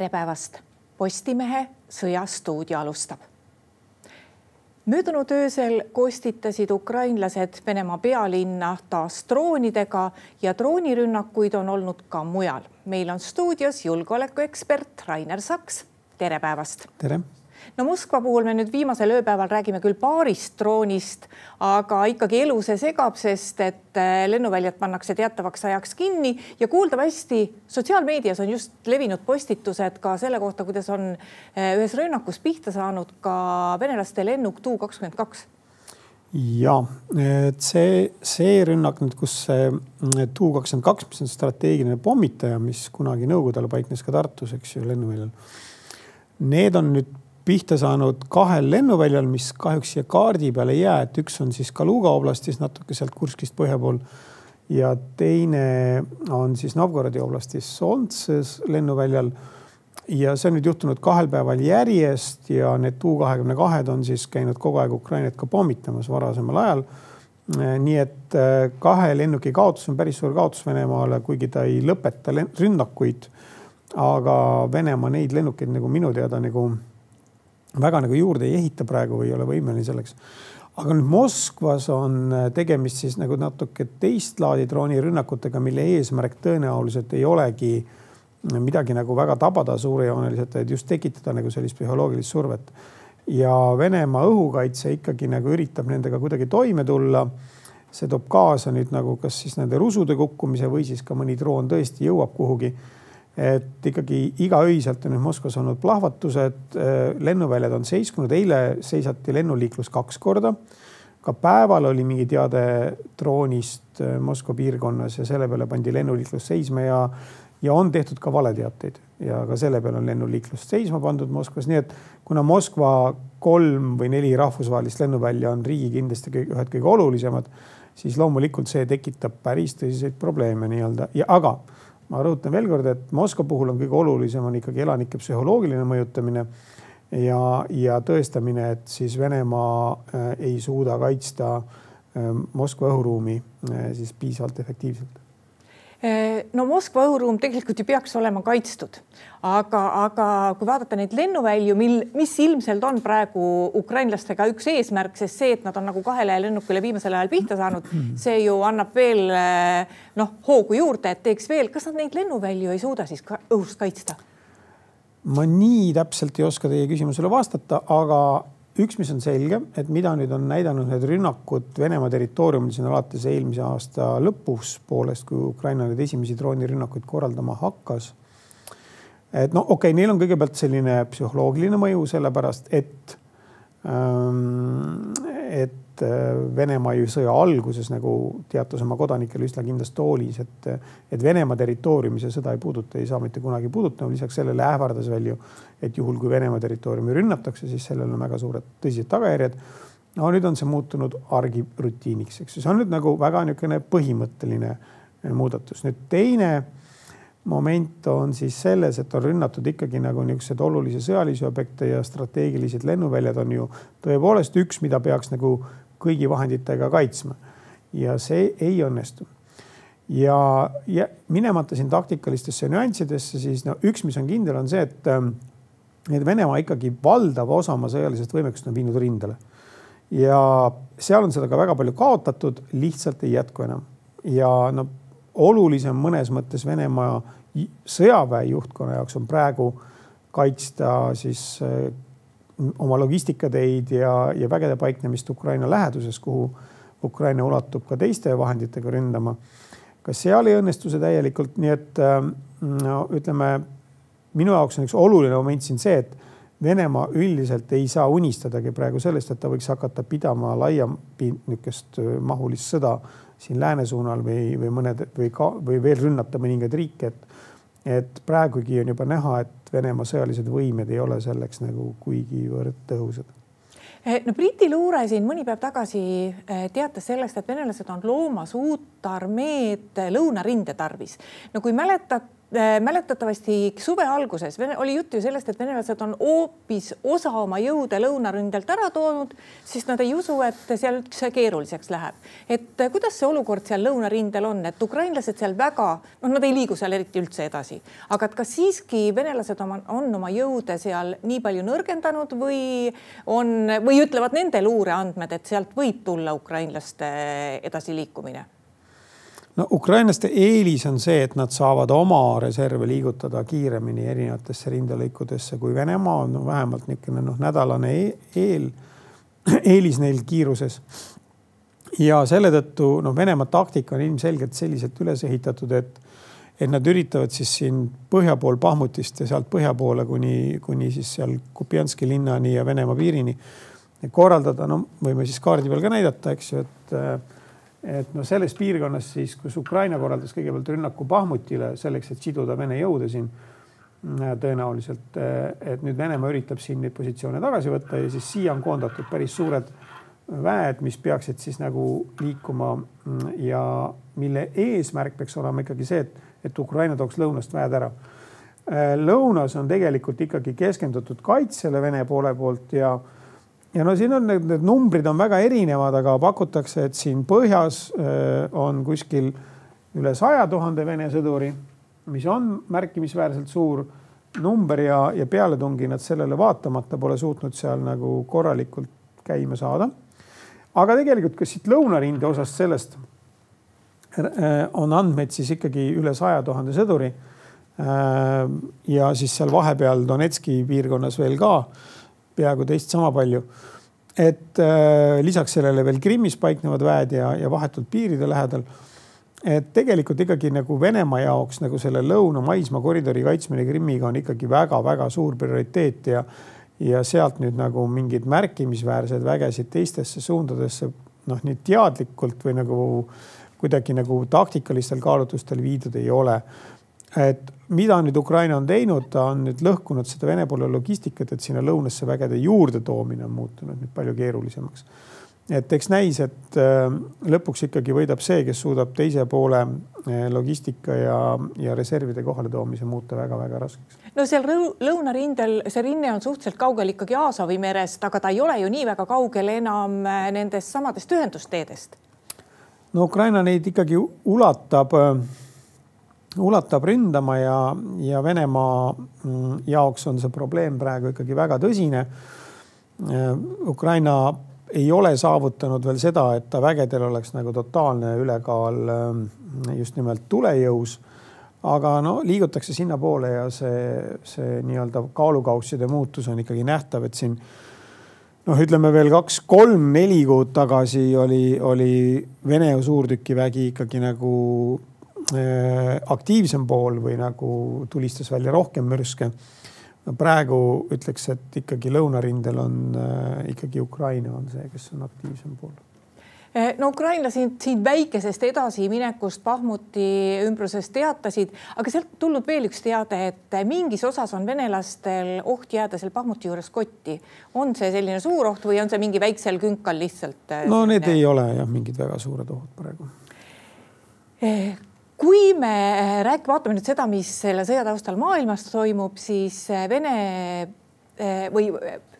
tere päevast. Postimehe Sõjastuudio alustab. möödunud öösel kostitasid ukrainlased Venemaa pealinna taas droonidega ja droonirünnakuid on olnud ka mujal. meil on stuudios julgeolekuekspert Rainer Saks. tere päevast. tere no Moskva puhul me nüüd viimasel ööpäeval räägime küll paarist droonist, aga ikkagi elu see segab, sest et äh, lennuväljad pannakse teatavaks ajaks kinni ja kuuldavasti sotsiaalmeedias on just levinud postitused ka selle kohta, kuidas on äh, ühes rünnakus pihta saanud ka venelaste lennuk Tu kakskümmend kaks ja et see, see rünnak nüüd, kus see Tu kakskümmend kaks, mis on strateegiline pommitaja, mis kunagi Nõukogude ajal paiknes ka Tartus, eks ju, lennuväljal. Need on nüüd pihta saanud kahel lennuväljal, mis kahjuks siia kaardi peale ei jää, et üks on siis Kaluga oblastis natuke sealt Kurskist põhja pool. ja teine on siis Novgorodi oblastis Solntses lennuväljal. ja see on nüüd juhtunud kahel päeval järjest ja need Tu kahekümne kahed on siis käinud kogu aeg Ukrainat ka pommitamas varasemal ajal. nii et äh, kahe lennuki kaotus on päris suur kaotus Venemaale, kuigi ta ei lõpeta rünnakuid. aga Venemaa neid lennukeid nagu minu teada nagu väga nagu juurde ei ehita praegu või ei ole võimeline selleks. aga nüüd Moskvas on äh, tegemist siis nagu natuke teist laadi droonirünnakutega, mille eesmärk tõenäoliselt ei olegi midagi nagu väga tabada suurejooneliselt, vaid just tekitada nagu sellist psühholoogilist survet. ja Venemaa õhukaitse ikkagi nagu üritab nendega kuidagi toime tulla. see toob kaasa nüüd nagu kas siis nende rusude kukkumise või siis ka mõni droon tõesti jõuab kuhugi et ikkagi igaöiselt on nüüd Moskvas olnud plahvatused, äh, lennuväljad on seiskunud, eile seisati lennuliiklus kaks korda. ka päeval oli mingi teade droonist äh, Moskva piirkonnas ja selle peale pandi lennuliiklus seisma ja, ja on tehtud ka valeteateid. Ja ka selle peale on lennuliiklus seisma pandud Moskvas, nii et kuna Moskva kolm või neli rahvusvahelist lennuvälja on riigi kindlasti ühed kõige olulisemad, siis loomulikult see tekitab päris tõsiseid probleeme nii-öelda. Ja aga ma rõhutan veel kord, et Moskva puhul on kõige olulisem on ikkagi elanike psühholoogiline mõjutamine ja, ja tõestamine, et siis Venemaa äh, ei suuda kaitsta äh, Moskva õhuruumi äh, siis piisavalt efektiivselt no Moskva õhuruum tegelikult ju peaks olema kaitstud, aga, aga kui vaadata neid lennuvälju, mil, mis ilmselt on praegu ukrainlastega üks eesmärk, sest see, et nad on nagu kahele lennukile viimasel ajal pihta saanud, see ju annab veel noh, hoogu juurde, et teeks veel, kas nad neid lennuvälju ei suuda siis ka õhust kaitsta? ma nii täpselt ei oska teie küsimusele vastata, aga üks, mis on selge, et mida nüüd on näidanud need rünnakud Venemaa territooriumil siin alates eelmise aasta lõpus poolest, kui Ukraina nüüd esimesi droonirünnakuid korraldama hakkas. et no okei okay,, neil on kõigepealt selline psühholoogiline mõju, sellepärast et ähm,, et Äh, Venemaa ju sõja alguses nagu teatas oma kodanikele üsna kindlas toolis, et, et Venemaa territooriumi see sõda ei puuduta, ei saa mitte kunagi puudutama. lisaks sellele ähvardas veel ju, et juhul kui Venemaa territooriumi rünnatakse, siis sellel on väga suured tõsised tagajärjed. no nüüd on see muutunud argirutiiniks, eks ju, see on nüüd nagu väga niisugune põhimõtteline muudatus. nüüd teine moment on siis selles, et on rünnatud ikkagi nagu niisuguseid olulisi sõjalisi objekte ja strateegilised lennuväljad on ju tõepoolest üks, mida peaks nagu kõigi vahenditega kaitsma. ja see ei õnnestu. ja, ja minemata siin taktikalistesse nüanssidesse, siis no üks, mis on kindel, on see, et, ähm, et Venemaa ikkagi valdava osa oma sõjalisest võimekust on viinud rindele. ja seal on seda ka väga palju kaotatud, lihtsalt ei jätku enam. ja no olulisem mõnes mõttes Venemaa sõjaväe juhtkonna jaoks on praegu kaitsta siis äh, oma logistikateid ja, ja vägede paiknemist Ukraina läheduses, kuhu Ukraina ulatub ka teiste vahenditega ründama. ka seal ei õnnestu see täielikult, nii et ähm, no ütleme, minu jaoks on üks oluline moment siin see, et Venemaa üldiselt ei saa unistadagi praegu sellest, et ta võiks hakata pidama laia niisugust äh, mahulist sõda siin lääne suunal või, või mõned või ka või veel rünnata mõningaid riike, et et praegugi on juba näha, et Venemaa sõjalised võimed ei ole selleks nagu kuigivõrd tõhusad eh, no Briti luure siin mõni päev tagasi eh, teatas sellest, et venelased on loomas uut armeed lõunarinde tarvis. no kui mäletate, Äh, mäletatavasti suve alguses oli juttu ju sellest, et venelased on hoopis osa oma jõude lõunarindelt ära toonud, siis nad ei usu, et seal üldse keeruliseks läheb. et äh, kuidas see olukord seal lõunarindel on, et ukrainlased seal väga, noh, nad ei liigu seal eriti üldse edasi, aga et kas siiski venelased oma, on oma jõude seal nii palju nõrgendanud või on või ütlevad nende luureandmed, et sealt võib tulla ukrainlaste edasiliikumine no ukrainlaste eelis on see, et nad saavad oma reserve liigutada kiiremini erinevatesse rindelõikudesse kui Venemaa no, vähemalt niisugune noh, nädalane e eel, eelis neil kiiruses. ja selle tõttu noh, Venemaa taktika on ilmselgelt selliselt üles ehitatud, et, et nad üritavad siis siin põhja pool Pahmutist ja sealt põhja poole kuni, kuni siis seal Kupjanski linnani ja Venemaa piirini korraldada, no võime siis kaardi peal ka näidata, eks ju, et et noh, selles piirkonnas siis, kus Ukraina korraldas kõigepealt rünnaku Bahmutile selleks, et siduda Vene jõude siin äh, tõenäoliselt, äh, et nüüd Venemaa üritab siin neid positsioone tagasi võtta ja siis siia on koondatud päris suured väed, mis peaksid siis nagu liikuma mm, ja mille eesmärk peaks olema ikkagi see, et, et Ukraina tooks lõunast väed ära. Äh, lõunas on tegelikult ikkagi keskendutud kaitsele Vene poole poolt ja ja no siin on need, need numbrid on väga erinevad, aga pakutakse, et siin põhjas äh, on kuskil üle saja tuhande Vene sõduri, mis on märkimisväärselt suur number ja, ja pealetungi nad sellele vaatamata pole suutnud seal nagu korralikult käima saada. aga tegelikult, kas siit lõunarinde osast sellest äh, on andmeid siis ikkagi üle saja tuhande sõduri. Äh, ja siis seal vahepeal Donetski piirkonnas veel ka peaaegu teist sama palju. et äh, lisaks sellele veel Krimmis paiknevad väed ja, ja vahetult piiride lähedal. et tegelikult ikkagi nagu Venemaa jaoks nagu selle lõuna maismaakoridori kaitsmine Krimmiga on ikkagi väga-väga suur prioriteet ja ja sealt nüüd nagu mingeid märkimisväärseid vägesid teistesse suundadesse noh, nii teadlikult või nagu kuidagi nagu taktikalistel kaalutlustel viidud ei ole et mida nüüd Ukraina on teinud, ta on nüüd lõhkunud seda Vene poole logistikat, et sinna lõunasse vägede juurde toomine on muutunud nüüd palju keerulisemaks. et eks näis, et äh, lõpuks ikkagi võidab see, kes suudab teise poole äh, logistika ja, ja reservide kohaletoomise muuta väga-väga raskeks. no seal lõunarindel see rinne on suhteliselt kaugel ikkagi Aasovi merest, aga ta ei ole ju nii väga kaugel enam äh, nendest samadest ühendusteedest. no Ukraina neid ikkagi ulatab ulatab ründama ja, ja Venemaa mm, jaoks on see probleem praegu ikkagi väga tõsine. Äh, Ukraina ei ole saavutanud veel seda, et ta vägedel oleks nagu totaalne ülekaal äh, just nimelt tulejõus. aga no liigutakse sinnapoole ja see, see nii-öelda kaalukausside muutus on ikkagi nähtav, et siin noh, ütleme veel kaks-kolm-neli kuud tagasi oli, oli Vene suurtükivägi ikkagi nagu aktiivsem pool või nagu tulistas välja rohkem mürske. praegu ütleks, et ikkagi lõunarindel on äh, ikkagi Ukraina on see, kes on aktiivsem pool äh, no ukrainlased siin väikesest edasiminekust Bahmuti ümbruses teatasid, aga sealt tulnud veel üks teade, et mingis osas on venelastel oht jääda seal Bahmuti juures kotti. on see selline suur oht või on see mingi väiksel künkal lihtsalt? no need ei ole jah, mingid väga suured ohud praegu kui me äh, rääk-, vaatame nüüd seda, mis selle sõja taustal maailmas toimub, siis äh, Vene äh, või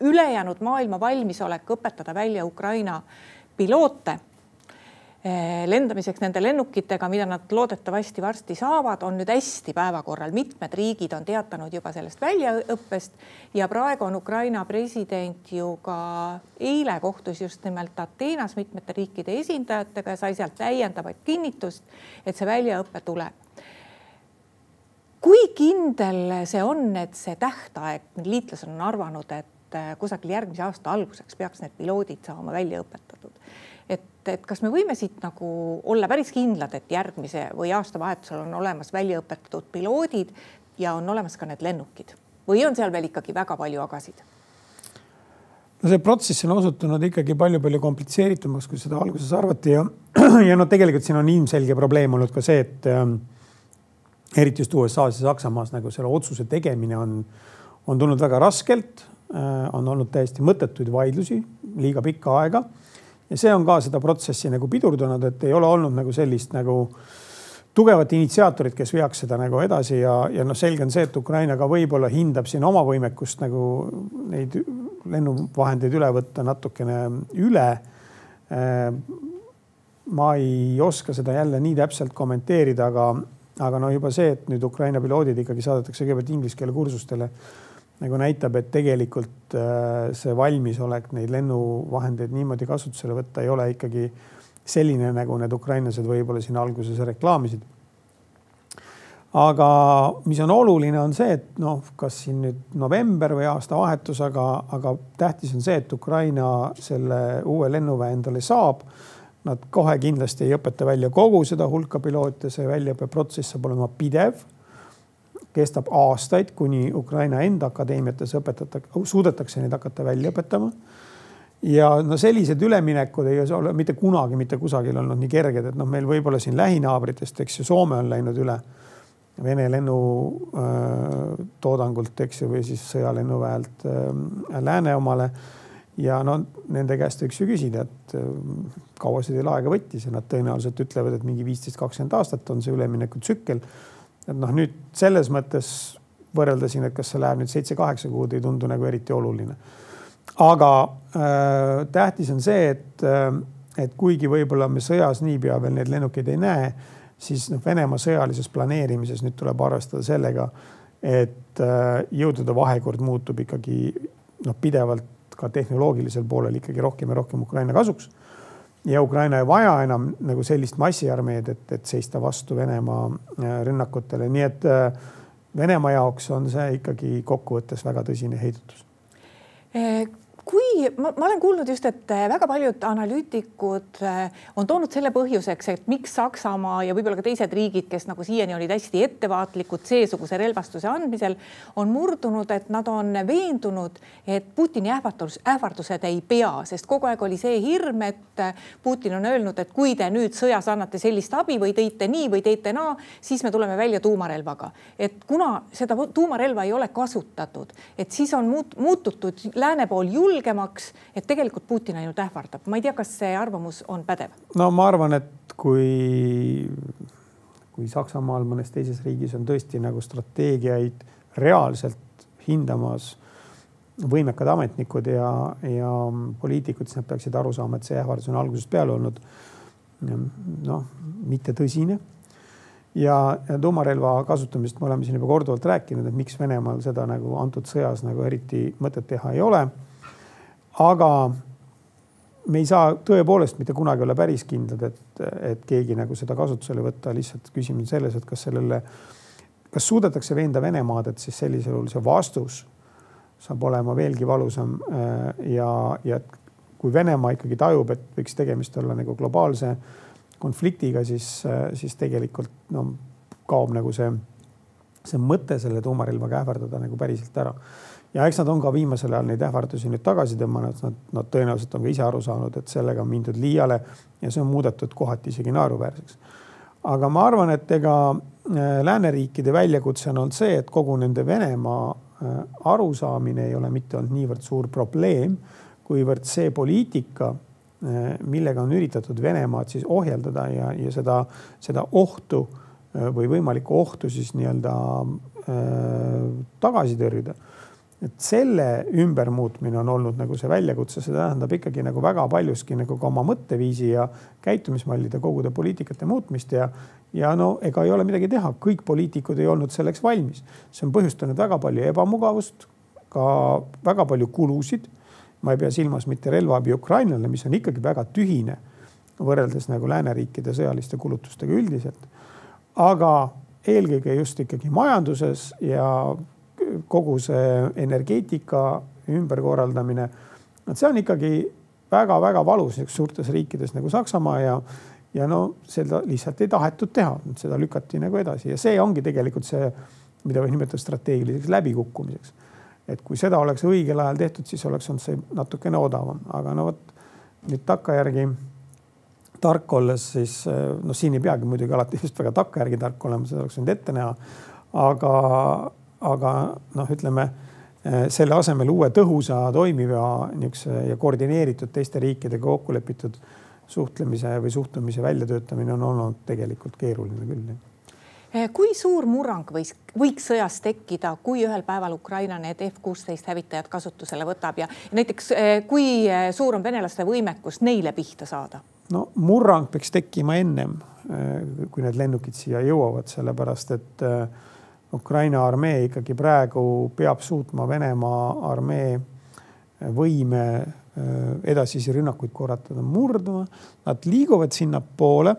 ülejäänud maailma valmisolek õpetada välja Ukraina piloote Eh, lendamiseks nende lennukitega, mida nad loodetavasti varsti saavad, on nüüd hästi päevakorral. mitmed riigid on teatanud juba sellest väljaõppest ja praegu on Ukraina president ju ka eile kohtus just nimelt Ateenas mitmete riikide esindajatega ja sai sealt täiendavat kinnitust, et see väljaõpe tuleb kui kindel see on, et see tähtaeg, liitlased on arvanud, et kusagil järgmise aasta alguseks peaks need piloodid saama välja õpetatud et, kas me võime siit nagu olla päris kindlad, et järgmise või aastavahetusel on olemas välja õpetatud piloodid ja on olemas ka need lennukid või on seal veel ikkagi väga palju agasid? no see protsess on osutunud ikkagi palju-palju komplitseeritumaks, kui seda alguses arvati ja, ja noh, tegelikult siin on ilmselge probleem olnud ka see, et äh, eriti just USA-s ja Saksamaas nagu selle otsuse tegemine on, on tulnud väga raskelt äh,. on olnud täiesti mõttetuid vaidlusi liiga pikka aega ja see on ka seda protsessi nagu pidurdanud, et ei ole olnud nagu sellist nagu tugevat initsiaatorit, kes veaks seda nagu edasi ja, ja noh, selge on see, et Ukraina ka võib-olla hindab siin oma võimekust nagu neid lennuvahendeid üle võtta natukene üle. Äh, ma ei oska seda jälle nii täpselt kommenteerida, aga, aga no juba see, et nüüd Ukraina piloodid ikkagi saadetakse kõigepealt inglise keele kursustele nagu näitab, et tegelikult äh, see valmisolek neid lennuvahendeid niimoodi kasutusele võtta ei ole ikkagi selline, nagu need ukrainlased võib-olla siin alguses reklaamisid. aga mis on oluline, on see, et noh, kas siin nüüd november või aastavahetus, aga, aga tähtis on see, et Ukraina selle uue lennuväe endale saab. Nad kohe kindlasti ei õpeta välja kogu seda hulka piloote, see väljaõppeprotsess saab olema pidev kestab aastaid, kuni Ukraina enda akadeemiates õpetatakse, suudetakse neid hakata välja õpetama. ja no sellised üleminekud ei ole mitte kunagi mitte kusagil olnud nii kerged, et noh, meil võib-olla siin lähinaabritest, eks ju, Soome on läinud üle Vene lennutoodangult, eks ju, või siis sõjalennuväelt äh, lääne omale. ja no nende käest võiks ju küsida, et äh, kaua see teil aega võttis ja nad tõenäoliselt ütlevad, et mingi viisteist, kakskümmend aastat on see üleminekutsükkel et noh, nüüd selles mõttes võrreldasin, et kas see läheb nüüd seitse-kaheksa kuud, ei tundu nagu eriti oluline. aga äh, tähtis on see, et äh,, et kuigi võib-olla me sõjas niipea veel neid lennukeid ei näe, siis noh, Venemaa sõjalises planeerimises nüüd tuleb arvestada sellega, et äh, jõudude vahekord muutub ikkagi noh, pidevalt ka tehnoloogilisel poolel ikkagi rohkem ja rohkem Ukraina kasuks ja Ukraina ei vaja enam nagu sellist massiarmeed, et, et seista vastu Venemaa äh, rünnakutele, nii et äh, Venemaa jaoks on see ikkagi kokkuvõttes väga tõsine heidutus. Äh, ma, ma olen kuulnud just, et äh, väga paljud analüütikud äh, on toonud selle põhjuseks, et miks Saksamaa ja võib-olla ka teised riigid, kes nagu siiani olid hästi ettevaatlikud seesuguse relvastuse andmisel, on murdunud, et nad on veendunud, et Putini ähvardus, ähvardused ei pea, sest kogu aeg oli see hirm, et äh, Putin on öelnud, et kui te nüüd sõjas annate sellist abi või teite nii või teite naa, siis me tuleme välja tuumarelvaga. et kuna seda tuumarelva ei ole kasutatud, et siis on muut, muututud lääne pool julgemaks julgemaks, et tegelikult Putin ainult ähvardab. ma ei tea, kas see arvamus on pädev? no ma arvan, et kui, kui Saksamaal, mõnes teises riigis on tõesti nagu strateegiaid reaalselt hindamas võimekad ametnikud ja, ja poliitikud, siis nad peaksid aru saama, et see ähvardus on algusest peale olnud noh, mitte tõsine ja, ja tuumarelva kasutamist me oleme siin juba korduvalt rääkinud, et miks Venemaal seda nagu antud sõjas nagu eriti mõtet teha ei ole aga me ei saa tõepoolest mitte kunagi olla päris kindlad, et, et keegi nagu seda kasutusele võtta, lihtsalt küsimus on selles, et kas sellele, kas suudetakse veenda Venemaad, et siis sellisel juhul see vastus saab olema veelgi valusam äh, ja, ja kui Venemaa ikkagi tajub, et võiks tegemist olla nagu globaalse konfliktiga, siis, äh, siis tegelikult no kaob nagu see, see mõte selle tuumarelvaga ähvardada nagu päriselt ära ja eks nad on ka viimasel ajal neid ähvardusi nüüd tagasi tõmmanud, nad, nad tõenäoliselt on ka ise aru saanud, et sellega on mindud liiale ja see on muudetud kohati isegi naeruväärseks. aga ma arvan, et ega äh, lääneriikide väljakutse on olnud see, et kogu nende Venemaa äh, arusaamine ei ole mitte olnud niivõrd suur probleem, kuivõrd see poliitika, äh, millega on üritatud Venemaad siis ohjeldada ja, ja seda, seda ohtu või võimalikku ohtu siis nii-öelda tagasi tõrjuda et selle ümbermuutmine on olnud nagu see väljakutse, see tähendab ikkagi nagu väga paljuski nagu ka oma mõtteviisi ja käitumismallide kogude poliitikate muutmist ja ja no ega ei ole midagi teha, kõik poliitikud ei olnud selleks valmis. see on põhjustanud väga palju ebamugavust, ka väga palju kulusid. ma ei pea silmas mitte relvaabi Ukrainale, mis on ikkagi väga tühine võrreldes nagu lääneriikide sõjaliste kulutustega üldiselt. aga eelkõige just ikkagi majanduses ja kogu see energeetika ümberkorraldamine, et see on ikkagi väga-väga valus suurtes riikides nagu Saksamaa ja, ja no seda lihtsalt ei tahetud teha, seda lükati nagu edasi ja see ongi tegelikult see, mida võib nimetada strateegiliseks läbikukkumiseks. et kui seda oleks õigel ajal tehtud, siis oleks olnud see natukene odavam, aga no vot nüüd takkajärgi tark olles, siis noh, siin ei peagi muidugi alati just väga takkajärgi tark olema, seda oleks võinud ette näha. aga aga noh, ütleme eh, selle asemel uue tõhusa, toimiva niisuguse ja koordineeritud teiste riikidega kokku lepitud suhtlemise või suhtumise väljatöötamine on olnud tegelikult keeruline küll. Eh, kui suur murrang võis, võiks sõjas tekkida, kui ühel päeval Ukraina need F kuusteist hävitajad kasutusele võtab ja näiteks eh, kui suur on venelaste võimekus neile pihta saada? no murrang peaks tekkima ennem, kui need lennukid siia jõuavad, sellepärast et Ukraina armee ikkagi praegu peab suutma Venemaa armee võime edasisi rünnakuid korratada murdma. Nad liiguvad sinnapoole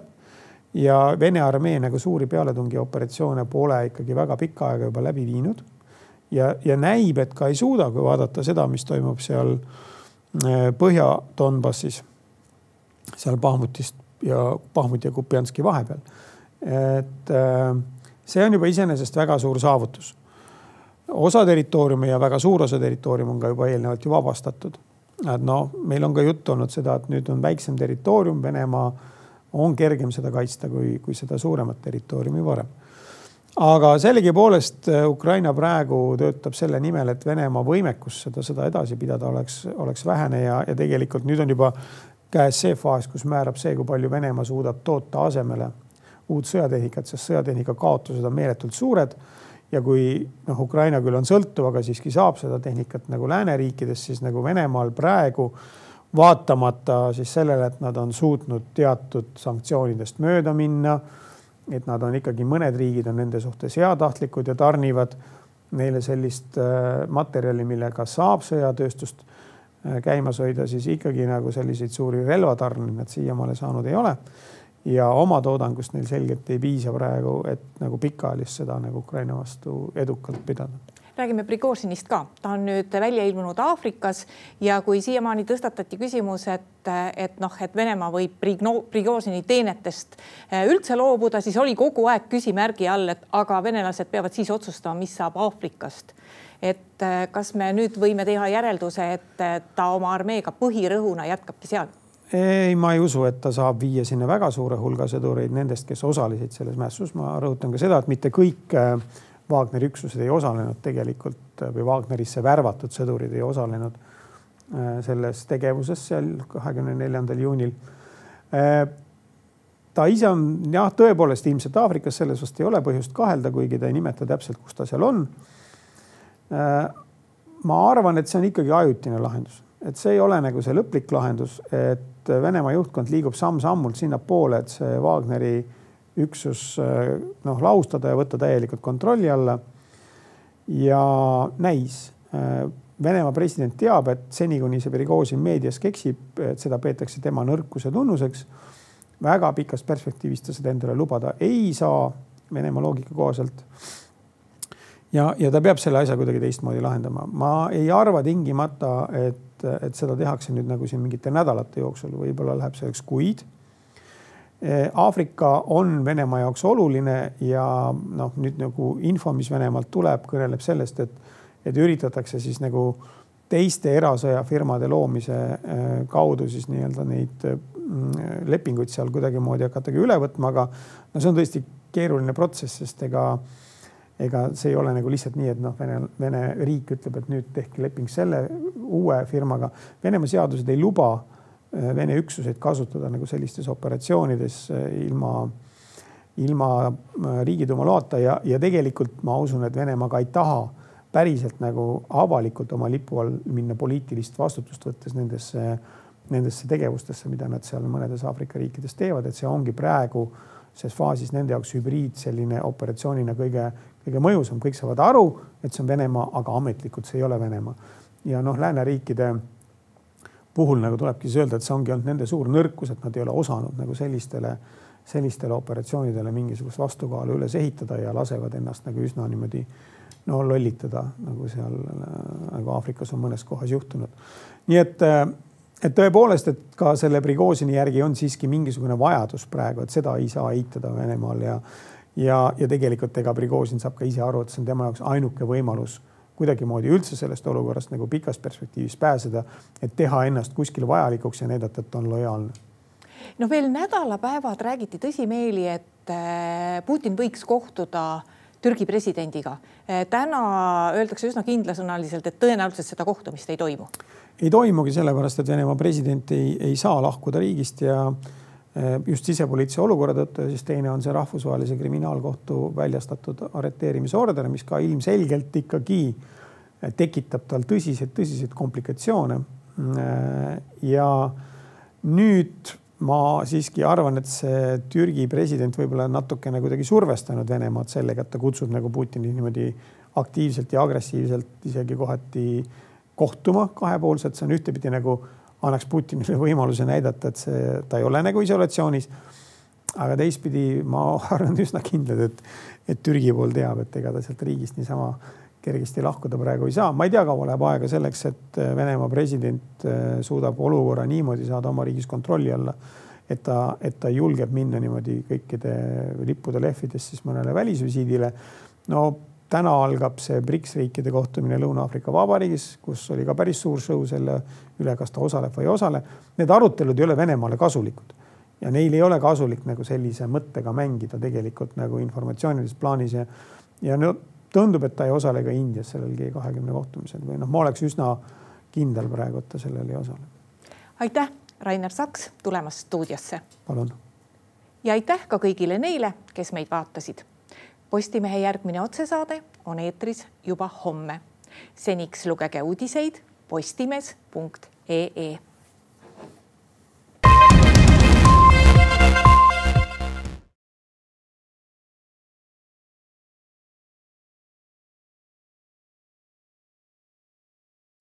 ja Vene armee nagu suuri pealetungioperatsioone pole ikkagi väga pikka aega juba läbi viinud. ja, ja näib, et ka ei suuda, kui vaadata seda, mis toimub seal Põhja-Donbassis, seal Bahmutist ja Bahmuti ja Kupjanski vahepeal. et see on juba iseenesest väga suur saavutus. osa territooriumi ja väga suur osa territoorium on ka juba eelnevalt ju vabastatud. et noh, meil on ka juttu olnud seda, et nüüd on väiksem territoorium, Venemaa on kergem seda kaitsta kui, kui seda suuremat territooriumi varem. aga sellegipoolest äh, Ukraina praegu töötab selle nimel, et Venemaa võimekus seda sõda edasi pidada oleks, oleks vähene ja, ja tegelikult nüüd on juba käes see faas, kus määrab see, kui palju Venemaa suudab toota asemele uut sõjatehnikat, sest sõjatehnika kaotused on meeletult suured. ja kui noh, Ukraina küll on sõltuv, aga siiski saab seda tehnikat nagu lääneriikides, siis nagu Venemaal praegu vaatamata siis sellele, et nad on suutnud teatud sanktsioonidest mööda minna. et nad on ikkagi, mõned riigid on nende suhtes heatahtlikud ja tarnivad neile sellist äh, materjali, millega saab sõjatööstust äh, käimas hoida, siis ikkagi nagu selliseid suuri relvatarneid nad siiamaale saanud ei ole ja oma toodangust neil selgelt ei piisa praegu, et nagu pikaajalist sõda nagu Ukraina vastu edukalt pidada räägime Prigožinist ka, ta on nüüd välja ilmunud Aafrikas ja kui siiamaani tõstatati küsimus, et, et noh, et Venemaa võib Prigožini teenetest eh, üldse loobuda, siis oli kogu aeg küsimärgi all, et aga venelased peavad siis otsustama, mis saab Aafrikast. et eh, kas me nüüd võime teha järelduse, et ta oma armeega põhirõhuna jätkabki seal? Ei, ma ei usu, et ta saab viia sinna väga suure hulga sõdureid nendest, kes osalesid selles mässus. ma rõhutan ka seda, et mitte kõik äh, Wagneri üksused ei osalenud tegelikult äh, või Wagnerisse värvatud sõdurid ei osalenud äh, selles tegevuses seal kahekümne neljandal juunil. ta ise on jah, tõepoolest ilmselt Aafrikas, selles vast ei ole põhjust kahelda, kuigi ta ei nimeta täpselt, kus ta seal on. ma arvan, et see on ikkagi ajutine lahendus, et see ei ole nagu see lõplik lahendus, et Venemaa juhtkond liigub samm-sammult sinnapoole, et see Wagneri üksus noh, laustada ja võtta täielikult kontrolli alla. ja näis, Venemaa president teab, et seni, kuni see Prigožin meedias keksib, et seda peetakse tema nõrkuse tunnuseks. väga pikas perspektiivis ta seda endale lubada ei saa Venemaa loogika kohaselt. ja, ja ta peab selle asja kuidagi teistmoodi lahendama. ma ei arva tingimata, et et, et seda tehakse nüüd nagu siin mingite nädalate jooksul, võib-olla läheb selleks kuid. Aafrika on Venemaa jaoks oluline ja noh, nüüd nagu info, mis Venemaalt tuleb, kõneleb sellest, et, et üritatakse siis nagu teiste erasõjafirmade loomise äh, kaudu siis nii-öelda neid mm, lepinguid seal kuidagimoodi hakatagi üle võtma, aga no see on tõesti keeruline protsess, sest ega äh, ega see ei ole nagu lihtsalt nii, et noh, Vene, Vene riik ütleb, et nüüd tehke leping selle uue firmaga. Venemaa seadused ei luba äh, Vene üksuseid kasutada nagu sellistes operatsioonides äh, ilma, ilma äh, Riigiduuma loata ja, ja tegelikult ma usun, et Venemaa ka ei taha päriselt nagu avalikult oma lipu all minna poliitilist vastutust võttes nendesse, nendesse tegevustesse, mida nad seal mõnedes Aafrika riikides teevad, et see ongi praegu ses faasis nende jaoks hübriid selline operatsioonina kõige kõige mõjusam, kõik saavad aru, et see on Venemaa, aga ametlikult see ei ole Venemaa. ja noh, lääneriikide puhul nagu tulebki siis öelda, et see ongi olnud nende suur nõrkus, et nad ei ole osanud nagu sellistele, sellistele operatsioonidele mingisugust vastukaalu üles ehitada ja lasevad ennast nagu üsna niimoodi no lollitada, nagu seal nagu Aafrikas on mõnes kohas juhtunud. nii et, et tõepoolest, et ka selle Prigožini järgi on siiski mingisugune vajadus praegu, et seda ei saa eitada Venemaal ja ja, ja tegelikult ega Prigožin saab ka ise aru, et see on tema jaoks ainuke võimalus kuidagimoodi üldse sellest olukorrast nagu pikas perspektiivis pääseda, et teha ennast kuskil vajalikuks ja näidata, et on lojaalne. no veel nädalapäevad räägiti tõsimeeli, et äh, Putin võiks kohtuda Türgi presidendiga. Äh, täna öeldakse üsna kindlasõnaliselt, et tõenäoliselt seda kohtumist ei toimu ei toimugi sellepärast, et Venemaa president ei, ei saa lahkuda riigist ja eh, just sisepoliitilise olukorra tõttu ja siis teine on see rahvusvahelise kriminaalkohtu väljastatud arreteerimisorder, mis ka ilmselgelt ikkagi tekitab tal tõsiseid-tõsiseid komplikatsioone. ja nüüd ma siiski arvan, et see Türgi president võib-olla natukene kuidagi survestanud Venemaad sellega, et ta kutsub nagu Putini niimoodi aktiivselt ja agressiivselt isegi kohati kohtuma kahepoolselt, see on ühtepidi nagu annaks Putinile võimaluse näidata, et see, ta ei ole nagu isolatsioonis. aga teistpidi ma arvan üsna kindlad, et, et Türgi pool teab, et ega ta sealt riigist niisama kergesti lahkuda praegu ei saa. ma ei tea, kaua läheb aega selleks, et Venemaa president äh, suudab olukorra niimoodi saada oma riigis kontrolli alla, et ta, et ta julgeb minna niimoodi kõikide lippude lehvides siis mõnele välisvisiidile. no täna algab see BRICS riikide kohtumine Lõuna-Aafrika Vabariigis, kus oli ka päris suur show selle üle, kas ta osaleb või ei osale. Need arutelud ei ole Venemaale kasulikud ja neil ei ole kasulik nagu sellise mõttega mängida tegelikult nagu informatsioonilises plaanis ja ja no tundub, et ta ei osale ka Indias sellel G kahekümne kohtumisel või noh, ma oleks üsna kindel praegu, et ta sellel ei osale. aitäh, Rainer Saks tulemast stuudiosse. palun. ja aitäh ka kõigile neile, kes meid vaatasid. Postimehe järgmine otsesaade on eetris juba homme. seniks lugege uudiseid postimees.ee